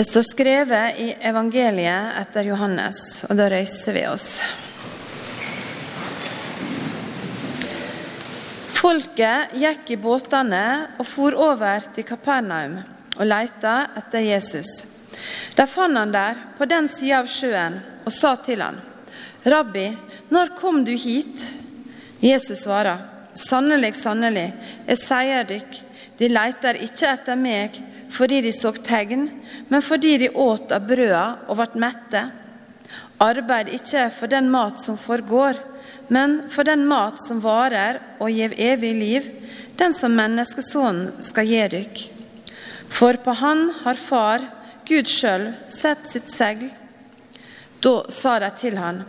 Det står skrevet i evangeliet etter Johannes, og da røyser vi oss. Folket gikk i båtene og for over til Kapernaum og leita etter Jesus. De fant han der på den sida av sjøen og sa til han, Rabbi, når kom du hit? Jesus svarer, Sannelig, sannelig, jeg sier dykk, de leiter ikke etter meg fordi de så tegn, men fordi de åt av brøda og ble mette. Arbeid ikke for den mat som forgår, men for den mat som varer og gir evig liv, den som menneskesonen skal gi dykk. For på han har Far, Gud sjøl, sett sitt segl. Da sa de til han,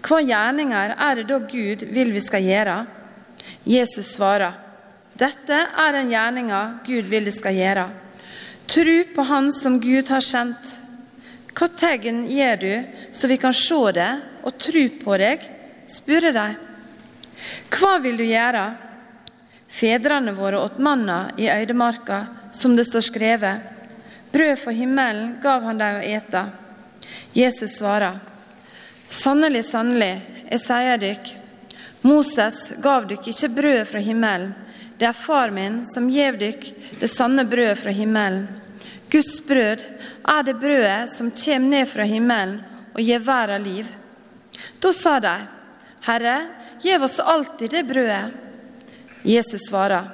hva gjerninger er det da Gud vil vi skal gjøre? Jesus svarer, dette er den gjerninga Gud vil de skal gjøre. Tru på Han som Gud har sendt. Hva tegn gjør du, så vi kan se det og tru på deg? spurte de. Hva vil du gjøre? Fedrene våre åt manna i øydemarka, som det står skrevet. Brød for himmelen gav han dem å ete. Jesus svarer, Sannelig, sannelig, jeg sier dykk, Moses gav dykk ikke brød fra himmelen. Det er far min som gjev dykk det sanne brødet fra himmelen. Guds brød er det brødet som kommer ned fra himmelen og gir verden liv. Da sa de, Herre, gjev oss alltid det brødet. Jesus svarer,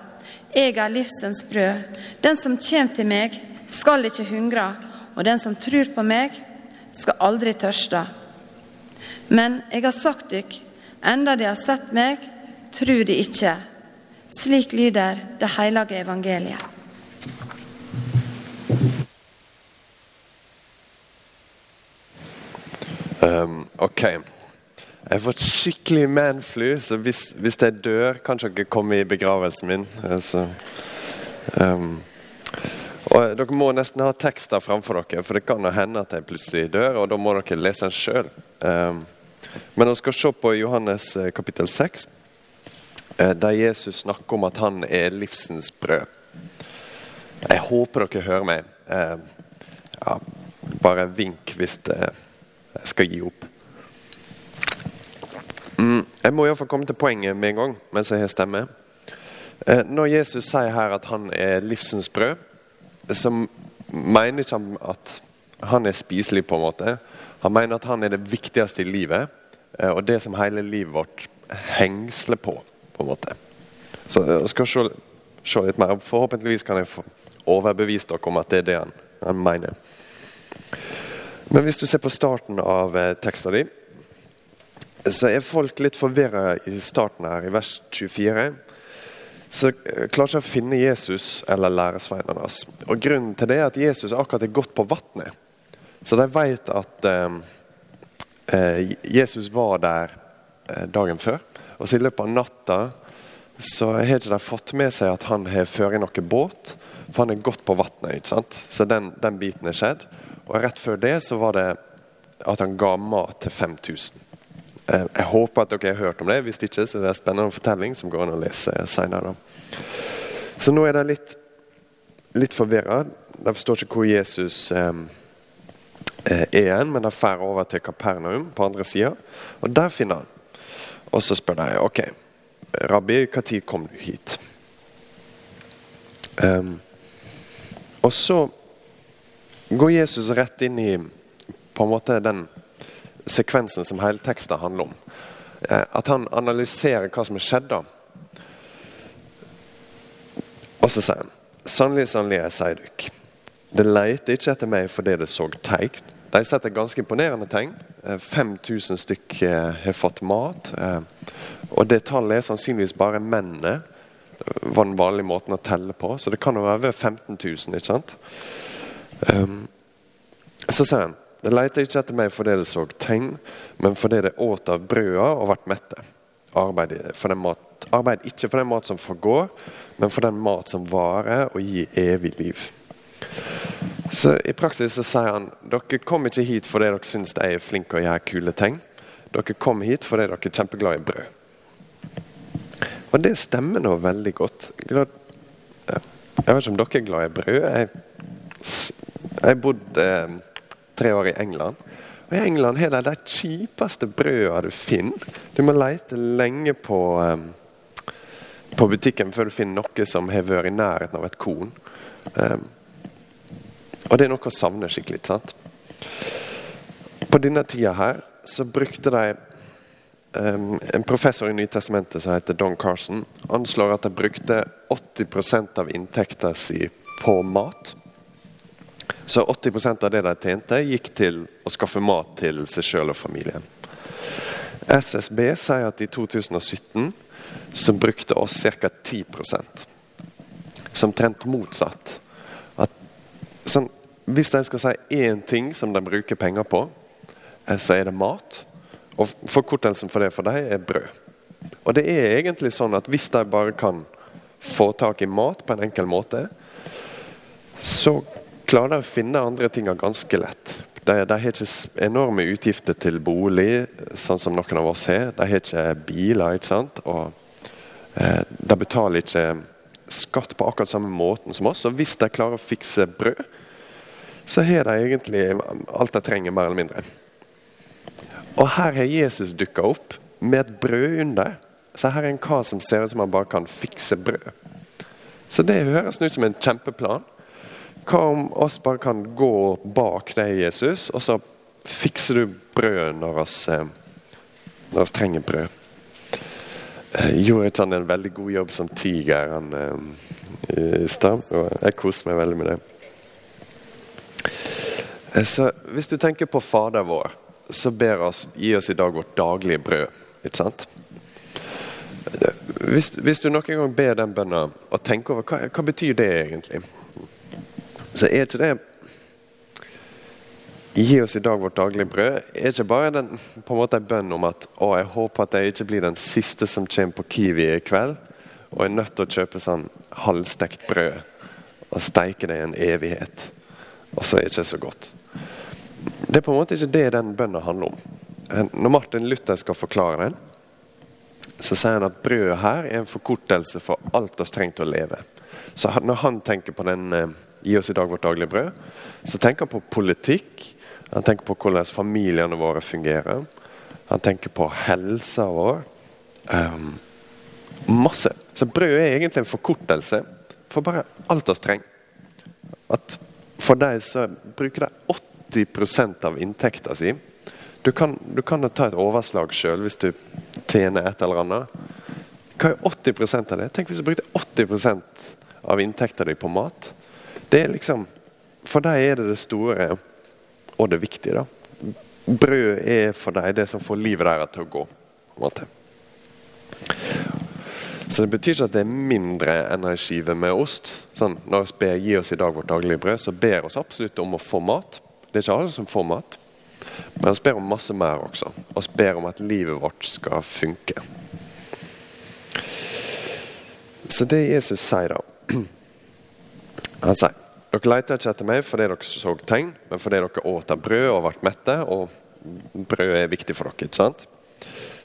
Jeg er livsens brød. Den som kommer til meg, skal ikke hungre, og den som tror på meg, skal aldri tørste. Men jeg har sagt dykk, enda de har sett meg, tror de ikke. Slik lyder det hellige evangeliet. Um, ok. Jeg har fått skikkelig manflu, så hvis, hvis jeg dør, kan dere komme i begravelsen min. Altså, um, og Dere må nesten ha tekster framfor dere, for det kan hende at jeg plutselig dør. og Da må dere lese den sjøl. Um, men vi skal se på Johannes eh, kapittel 6, eh, der Jesus snakker om at han er livsens brød. Jeg håper dere hører meg. Um, ja, bare vink hvis jeg skal gi opp. Mm, jeg må iallfall komme til poenget med en gang mens jeg har stemme. Eh, når Jesus sier her at han er livsens brød, så mener ikke han at han er spiselig, på en måte. Han mener at han er det viktigste i livet, eh, og det som hele livet vårt hengsler på. på en måte. Så jeg skal se, se litt mer. Forhåpentligvis kan jeg få overbevise dere om at det er det han, han mener. Men hvis du ser på starten av teksta teksten din, så er folk litt forvirra i starten her, i vers 24. Så klarer ikke å finne Jesus eller læresveinene hans. Og Grunnen til det er at Jesus akkurat er gått på vannet. Så de vet at eh, eh, Jesus var der eh, dagen før. Og så i løpet av natta så har ikke fått med seg at han har ført noen båt, for han er gått på vannet. Så den, den biten er skjedd. Og rett før det så var det at han ga mat til 5000. Eh, jeg håper at dere har hørt om det. Hvis ikke så det er det en spennende fortelling som går an å lese senere. Så nå er det litt, litt forvirra. De forstår ikke hvor Jesus eh, er igjen, men de drar over til Kapernaum på andre sida. Og der finner han. Og så spør de ok, rabbi, når kom du hit? Um, og så går Jesus rett inn i på en måte den sekvensen som hele teksten handler om. Eh, at han analyserer hva som har skjedd. da. Og så sier han Sannelig, sannelig, jeg sier dere. Det leter ikke etter meg fordi det så tegn. De setter ganske imponerende tegn. 5000 eh, stykk eh, har fått mat. Og det tallet er sannsynligvis bare mennene. var den vanlige måten å telle på. Så det kan jo være over 15 000. ikke sant? Så sier han det leter ikke etter meg fordi det så tegn, men fordi det åt av brøda og ble mette. Arbeid, for mat, arbeid ikke for den mat som forgår, men for den mat som varer og gir evig liv. Så I praksis så sier han dere kom ikke hit fordi dere syns jeg er flinke og gjør kule ting. Dere kom hit fordi dere er kjempeglade i brød. Og det stemmer nå veldig godt. Jeg vet ikke om dere er glad i brød. Jeg Jeg bodde eh, tre år i England. Og I England har de de kjipeste brødene du finner. Du må lete lenge på, eh, på butikken før du finner noe som har vært i nærheten av et korn. Eh, og det er noe å savne skikkelig. ikke sant? På denne tida her så brukte de um, En professor i Nytestamentet som heter Don Carson, anslår at de brukte 80% av inntekta si på mat. Så 80% av det de tjente, gikk til å skaffe mat til seg sjøl og familien. SSB sier at i 2017 så brukte oss ca. 10% Som trent motsatt. At, sånn, hvis de skal si én ting som de bruker penger på, eh, så er det mat. Og forkortelsen for det for dem er brød. Og det er egentlig sånn at hvis de bare kan få tak i mat på en enkel måte, så klarer å finne andre ting ganske lett. De, de, har ikke enorme utgifter til bolig, sånn som noen av oss har. De har ikke biler. ikke sant? Og eh, De betaler ikke skatt på akkurat samme måten som oss. Og hvis de klarer å fikse brød, så har de egentlig alt de trenger, mer eller mindre. Og her har Jesus dukka opp med et brød under. Så her er en kar som ser ut som han bare kan fikse brød. Så det høres ut som en kjempeplan. Hva om oss bare kan gå bak deg, Jesus, og så fikser du brød når oss, eh, når oss trenger brød? Jeg eh, gjorde ikke en veldig god jobb som tiger han, eh, i stad? Jeg koser meg veldig med det. Så Hvis du tenker på Fader vår, så ber oss gi oss i dag vårt daglige brød. ikke sant? Hvis, hvis du noen gang ber den bønna og tenker over hva, hva betyr det egentlig? Så er ikke det Gi oss i dag vårt daglige brød. er ikke bare den, på en måte en bønn om at å, jeg håper at jeg ikke blir den siste som kommer på Kiwi i kveld og er nødt til å kjøpe sånn halvstekt brød og steike det i en evighet. Og så er det ikke så godt. Det er på en måte ikke det den bønna handler om. Når Martin Luther skal forklare den, så sier han at brødet her er en forkortelse for alt oss trenger til å leve. Så når han tenker på den eh, Gi oss i dag vårt daglige brød. Så tenker han på politikk. Han tenker på hvordan familiene våre fungerer. Han tenker på helsa vår. Um, masse. Så brød er egentlig en forkortelse for bare alt oss trenger. At for deg så bruker de 80% av inntekta si. Du kan, du kan ta et overslag sjøl hvis du tjener et eller annet. Hva er 80 av det? Tenk hvis du brukte 80% av inntekta di på mat. Det er liksom, For dem er det det store og det viktige. da. Brød er for dem det som får livet deres til å gå. på en måte. Så det betyr ikke at det er mindre enn ei skive med ost. Sånn, når vi ber 'gi oss i dag vårt daglige brød', så ber oss absolutt om å få mat. Det er ikke alle som får mat. Men vi ber om masse mer også. Vi ber om at livet vårt skal funke. Så det Jesus sier da Han sier dere leter ikke etter meg fordi dere så tegn, men fordi dere åt av brød og ble mette. Og brød er viktig for dere. ikke sant?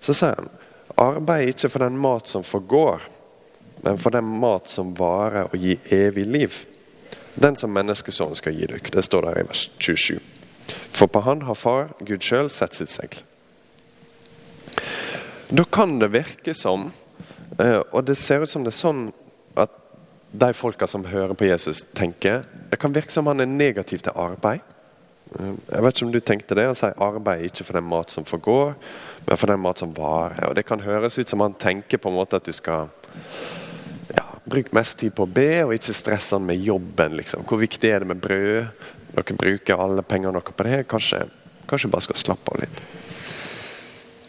Så sier han arbeid ikke for den mat som forgår, men for den mat som varer og gir evig liv. Den som menneskesonen skal gi dere. Det står der i vers 27. For på han har far, Gud sjøl, sett sitt segl. Da kan det virke som, eh, og det ser ut som det er sånn de folka som hører på Jesus, tenker. Det kan virke som han er negativ til arbeid. Eh, jeg vet ikke om du tenkte det, Han sier arbeid ikke for den mat som forgår, men for den mat som varer. Og Det kan høres ut som han tenker på en måte at du skal ja, bruke mest tid på å be, og ikke stresse han med jobben. liksom. Hvor viktig er det med brød? Dere bruker alle pengene dere på det. Kanskje, kanskje bare skal slappe av litt.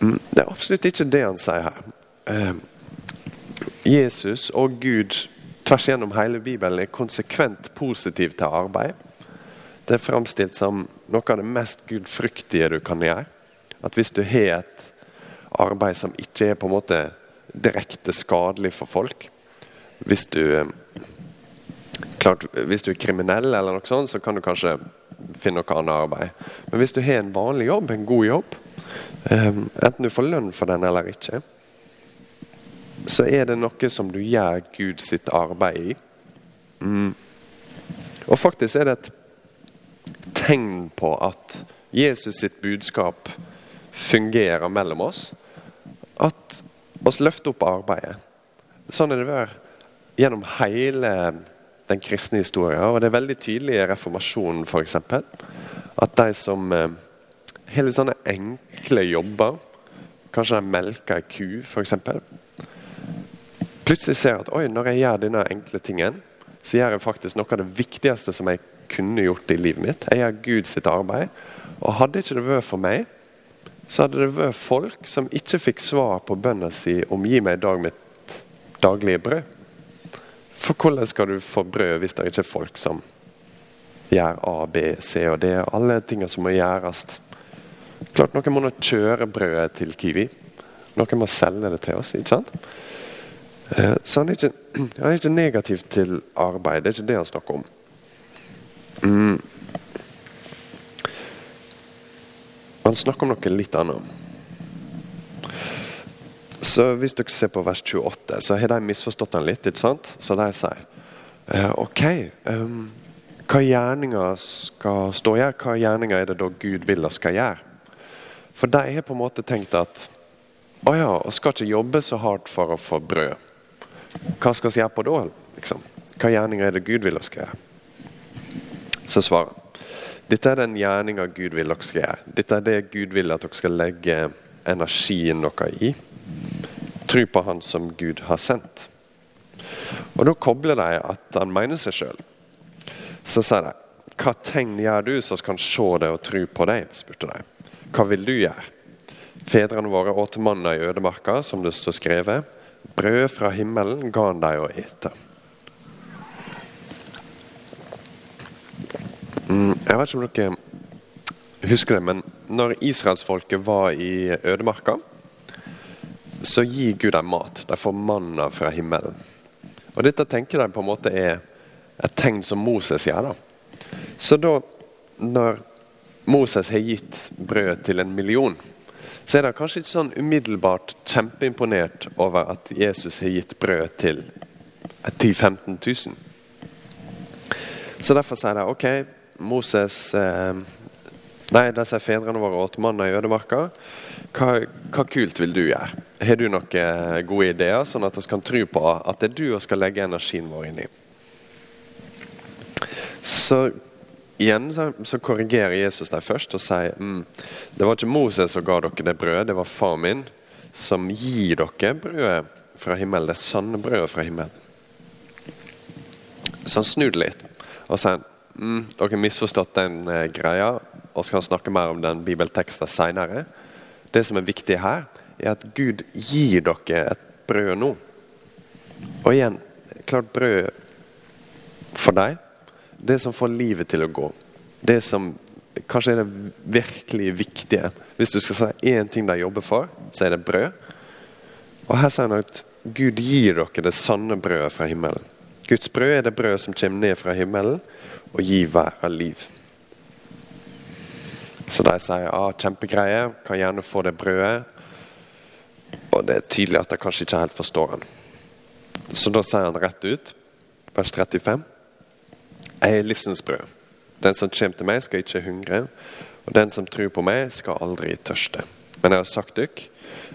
Mm, det er absolutt ikke det han sier her. Eh, Jesus og Gud tvers gjennom hele Bibelen er konsekvent positiv til arbeid. Det er framstilt som noe av det mest gudfryktige du kan gjøre. At hvis du har et arbeid som ikke er på en måte direkte skadelig for folk Hvis du, klart, hvis du er kriminell, eller noe sånt, så kan du kanskje finne noe annet arbeid. Men hvis du har en vanlig jobb, en god jobb, eh, enten du får lønn for den eller ikke, så er det noe som du gjør Gud sitt arbeid i. Mm. Og faktisk er det et tegn på at Jesus sitt budskap fungerer mellom oss, at oss løfter opp arbeidet. Sånn er det vært gjennom hele den kristne historien. Og det er veldig tydelig i reformasjonen f.eks. at de som Hele sånne enkle jobber, kanskje de melker ei ku f.eks., plutselig ser at oi, når jeg gjør denne enkle tingen, så gjør jeg faktisk noe av det viktigste som jeg kunne gjort i livet mitt. Jeg gjør Gud sitt arbeid. Og hadde ikke det vært for meg, så hadde det vært folk som ikke fikk svar på bønna si om 'gi meg i dag mitt daglige brød'. For hvordan skal du få brød hvis det ikke er folk som gjør A, B, C og D? Alle tingene som må gjøres. Klart Noen må kjøre brødet til Kiwi. Noen må selge det til oss. ikke sant? Eh, så han er, ikke, han er ikke negativ til arbeid. Det er ikke det han snakker om. Mm. Han snakker om noe litt annet. Så Hvis dere ser på vers 28, så har de misforstått den litt. ikke sant? Så de sier eh, OK, um, hva gjerninger skal stå her? Hva gjerninger er det da Gud vil vi skal gjøre? For de har på en måte tenkt at å ja, og skal ikke jobbe så hardt for å få brød. Hva skal vi gjøre på da? liksom? Hva gjerninger er det Gud vil vi skal gjøre? Så svarer han. Dette er den gjerninga Gud vil dere skal gjøre. Dette er det Gud vil at dere skal legge energien deres i. Tro på Han som Gud har sendt. Og Da kobler de at han mener seg sjøl. Så sier de hva tegn gjør du som kan se det og tro på deg? spurte de. Hva vil du gjøre? Fedrene våre åt manna i ødemarka, som det står skrevet. Brød fra himmelen ga han dem å ete. Mm, jeg vet ikke om dere husker det, men når israelsfolket var i ødemarka, så gir Gud dem mat. De får manna fra himmelen. Og Dette tenker de på en måte er et tegn som Moses gjør. da. Så da, når Moses har gitt brød til en million, så er de kanskje ikke sånn umiddelbart kjempeimponert over at Jesus har gitt brød til 10 000-15 000. Så derfor sier de ok, Moses eh, Nei, de sier fedrene våre åt manna i ødemarka. Hva, hva, kult vil du gjøre? Har du noen eh, gode ideer, sånn at vi kan tro på at det er du som skal legge energien vår inn i? Så igjen så, så korrigerer Jesus dem først og sier mm, det var ikke Moses som ga dere det brødet, det var far min som gir dere brødet fra himmelen. Det sanne brødet fra himmelen. Så han snur det litt og sier mm, dere har misforstått den eh, greia, og skal snakke mer om den bibelteksten seinere. Det som er viktig her, er at Gud gir dere et brød nå. Og igjen, klart brød for deg, det som får livet til å gå. Det som kanskje er det virkelig viktige. Hvis du skal si én ting de jobber for, så er det brød. Og her sier han at Gud gir dere det sanne brødet fra himmelen. Guds brød er det brød som kommer ned fra himmelen og gir hver liv. Så de sier ah, kjempegreie, kan gjerne få det brødet. Og det er tydelig at de kanskje ikke helt forstår han. Så da sier han rett ut, vers 35, jeg er livsens brød. Den som kommer til meg, skal ikke hungre. Og den som tror på meg, skal aldri tørste. Men jeg har sagt dere,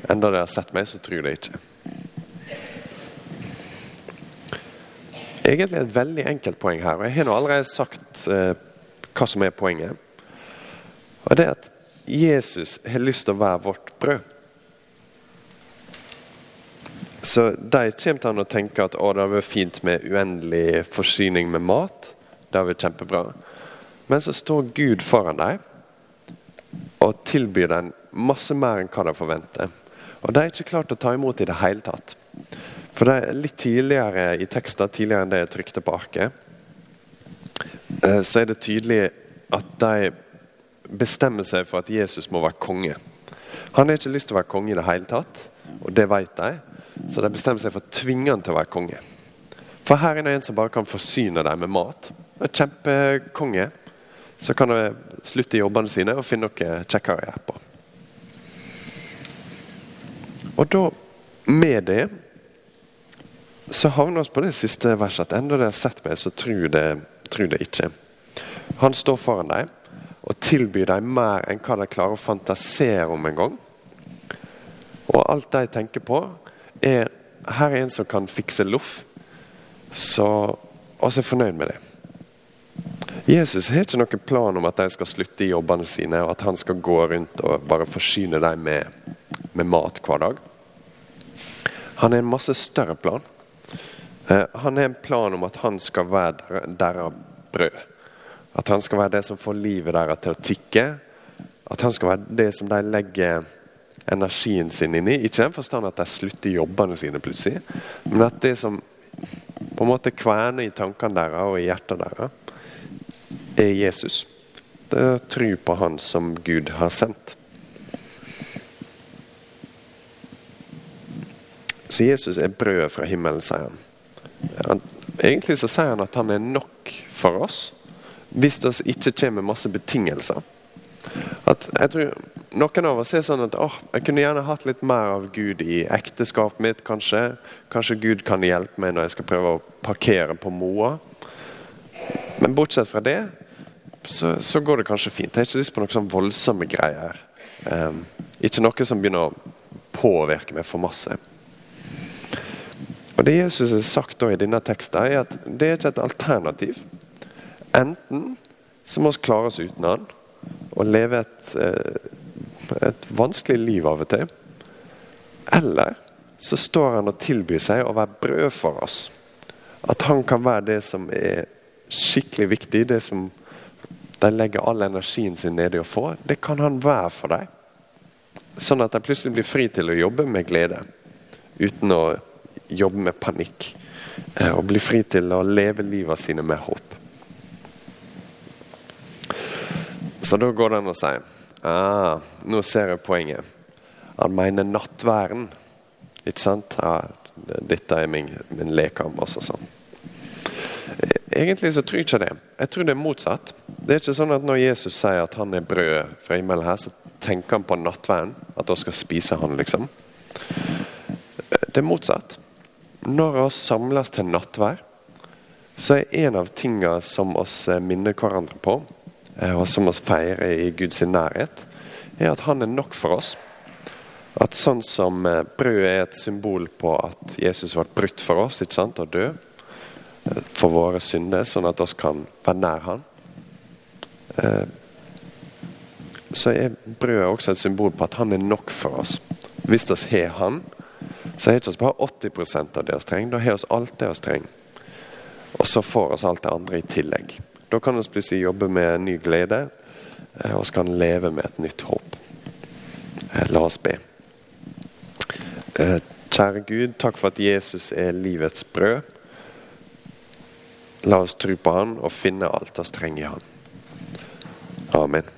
enda dere har sett meg, så tror dere ikke. egentlig et veldig enkelt poeng her. og Jeg har nå allerede sagt eh, hva som er poenget. Og det er at Jesus har lyst til å være vårt brød. Så de kommer til å tenke at å, det hadde vært fint med uendelig forsyning med mat. Det har vært kjempebra. Men så står Gud foran deg og tilbyr dem masse mer enn hva de forventer. Og de er ikke klart å ta imot i det hele tatt. For det er Litt tidligere i teksten, tidligere enn det jeg trykte på arket, eh, så er det tydelig at de bestemmer seg for at Jesus må være konge. Han har ikke lyst til å være konge i det hele tatt, og det vet de. Så de bestemmer seg for å tvinge han til å være konge. For her er det en som bare kan forsyne dem med mat. Kjempekonge. Så kan de slutte jobbene sine og finne noe kjekkere på. Og da, med det, så havner vi på det siste verset. At enda de har sett meg, så tror de, tror det ikke. Han står foran dem. og tilbyr dem mer enn hva de klarer å fantasere om en gang. Og alt de tenker på, er her er en som kan fikse loff, så vi er fornøyd med det. Jesus har ikke noen plan om at de skal slutte i jobbene sine, og at han skal gå rundt og bare forsyne dem med, med mat hver dag. Han har en masse større plan. Eh, han har en plan om at han skal være deres brød. At han skal være det som får livet deres til å tikke. At han skal være det som de legger energien sin inn i. Ikke i den forstand at de slutter jobbene sine plutselig, men at det som på en måte kverner i tankene deres og i hjertet deres, er Jesus. Det er tro på Han som Gud har sendt. Så Jesus er brødet fra himmelen, sier han. Egentlig så sier han at han er nok for oss hvis det ikke kommer masse betingelser. At jeg tror Noen av oss er sånn at åh, jeg kunne gjerne hatt litt mer av Gud i ekteskapet mitt. Kanskje Kanskje Gud kan hjelpe meg når jeg skal prøve å parkere på Moa. Men bortsett fra det så, så går det kanskje fint. Jeg har ikke lyst på noen sånn voldsomme greier. Um, ikke noe som begynner å påvirke meg for masse. Og Det Jesus har sagt i denne teksten, er at det er ikke et alternativ. Enten så må vi klare oss uten han og leve et, eh, et vanskelig liv av og til. Eller så står han og tilbyr seg å være brød for oss. At han kan være det som er skikkelig viktig, det som de legger all energien sin nedi å få. Det kan han være for deg. Sånn at de plutselig blir fri til å jobbe med glede. Uten å jobbe med panikk. Eh, og bli fri til å leve livet sine med håp. Så da går det an å si ah, Nå ser jeg poenget. Han mener nattværen. Ikke sant? Ah, dette er min, min lekam. og sånn. Egentlig så tror jeg ikke det. Jeg tror det er motsatt. Det er ikke sånn at Når Jesus sier at han er brød fra himmelen, her, så tenker han på nattverden. At da skal spise han, liksom. Det er motsatt. Når vi samles til nattvær, så er en av tingene som oss minner hverandre på, eh, og som oss feirer i Guds nærhet, er at han er nok for oss. At sånn som eh, brødet er et symbol på at Jesus ble brutt for oss ikke sant, og død for våre synder, sånn at oss kan være nær Han. Så er brødet også et symbol på at Han er nok for oss. Hvis vi har Han, så har vi ikke bare 80% av det vi trenger. Da har vi alt det vi trenger. Og så får vi alt det andre i tillegg. Da kan vi plutselig jobbe med ny glede, eh, og vi kan leve med et nytt håp. Eh, la oss be. Eh, kjære Gud, takk for at Jesus er livets brød. La oss tro på Han og finne alt vi trenger i Han. Amen.